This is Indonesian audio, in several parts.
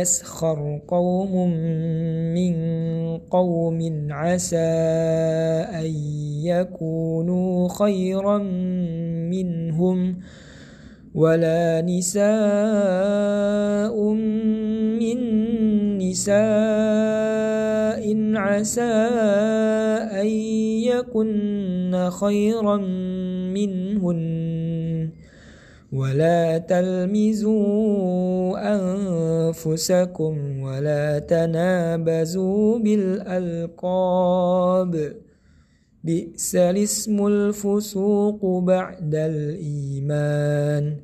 يسخر قوم من قوم عسى أن يكونوا خيرا منهم ولا نساء من نساء عسى أن يكن خيرا منهن ولا تلمزوا أنفسكم ولا تنابزوا بالألقاب بئس الاسم الفسوق بعد الإيمان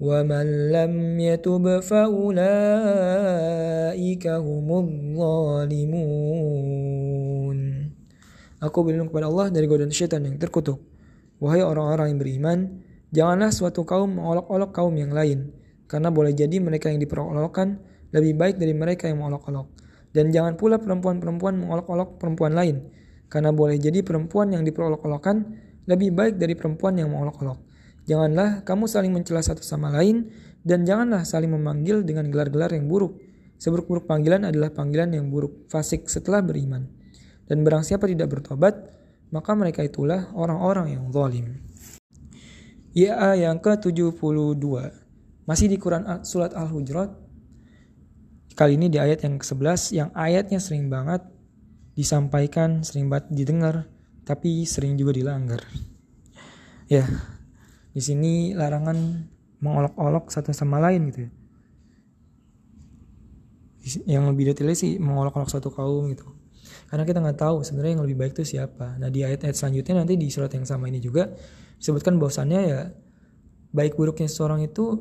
ومن لم يتب فأولئك هم الظالمون Aku berlindung kepada Allah dari godaan syaitan yang terkutuk. Wahai orang-orang yang beriman, Janganlah suatu kaum mengolok-olok kaum yang lain, karena boleh jadi mereka yang diperolokkan lebih baik dari mereka yang mengolok-olok. Dan jangan pula perempuan-perempuan mengolok-olok perempuan lain, karena boleh jadi perempuan yang diperolok-olokkan lebih baik dari perempuan yang mengolok-olok. Janganlah kamu saling mencela satu sama lain, dan janganlah saling memanggil dengan gelar-gelar yang buruk. Seburuk-buruk panggilan adalah panggilan yang buruk, fasik setelah beriman. Dan barang siapa tidak bertobat, maka mereka itulah orang-orang yang zalim. YA yang ke-72 masih di Quran surat Al-Hujurat kali ini di ayat yang ke-11 yang ayatnya sering banget disampaikan, sering banget didengar tapi sering juga dilanggar. Ya. Di sini larangan mengolok-olok satu sama lain gitu ya. Yang lebih detailnya sih mengolok-olok satu kaum gitu karena kita nggak tahu sebenarnya yang lebih baik itu siapa nah di ayat-ayat selanjutnya nanti di surat yang sama ini juga disebutkan bahwasannya ya baik buruknya seseorang itu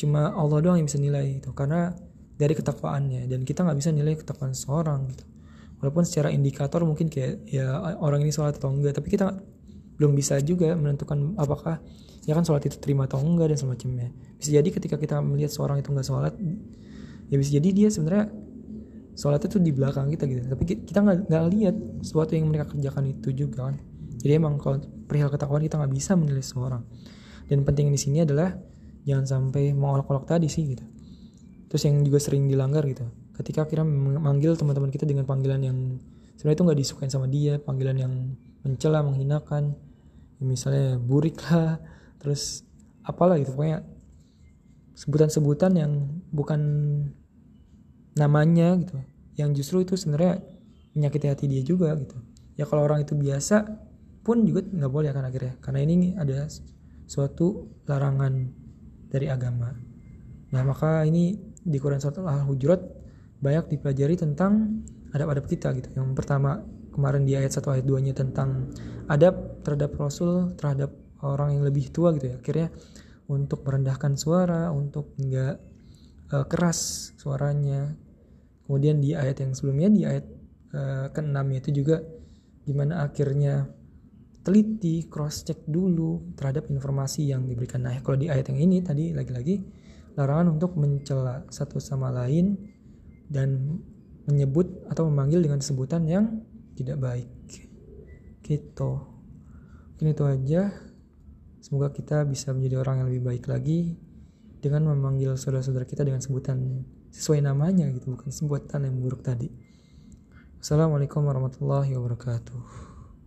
cuma Allah doang yang bisa nilai itu karena dari ketakwaannya dan kita nggak bisa nilai ketakwaan seseorang gitu walaupun secara indikator mungkin kayak ya orang ini sholat atau enggak tapi kita belum bisa juga menentukan apakah ya kan sholat itu terima atau enggak dan semacamnya bisa jadi ketika kita melihat seorang itu nggak sholat ya bisa jadi dia sebenarnya sholat itu di belakang kita gitu tapi kita nggak lihat sesuatu yang mereka kerjakan itu juga kan jadi emang kalau perihal ketakwaan kita nggak bisa menilai seorang dan penting di sini adalah jangan sampai mengolok-olok tadi sih gitu terus yang juga sering dilanggar gitu ketika kita memanggil teman-teman kita dengan panggilan yang sebenarnya itu nggak disukain sama dia panggilan yang mencela menghinakan ya misalnya burik lah terus apalah gitu pokoknya sebutan-sebutan yang bukan namanya gitu yang justru itu sebenarnya menyakiti hati dia juga gitu ya kalau orang itu biasa pun juga nggak boleh kan akhirnya karena ini ada suatu larangan dari agama nah maka ini di Quran surat Al-Hujurat banyak dipelajari tentang adab-adab kita gitu yang pertama kemarin di ayat 1 ayat 2 nya tentang adab terhadap Rasul terhadap orang yang lebih tua gitu ya akhirnya untuk merendahkan suara untuk nggak uh, keras suaranya kemudian di ayat yang sebelumnya di ayat uh, e, ke-6 itu juga gimana akhirnya teliti cross check dulu terhadap informasi yang diberikan nah kalau di ayat yang ini tadi lagi-lagi larangan untuk mencela satu sama lain dan menyebut atau memanggil dengan sebutan yang tidak baik gitu mungkin itu aja semoga kita bisa menjadi orang yang lebih baik lagi dengan memanggil saudara-saudara kita dengan sebutan sesuai namanya gitu bukan sebutan yang buruk tadi Assalamualaikum warahmatullahi wabarakatuh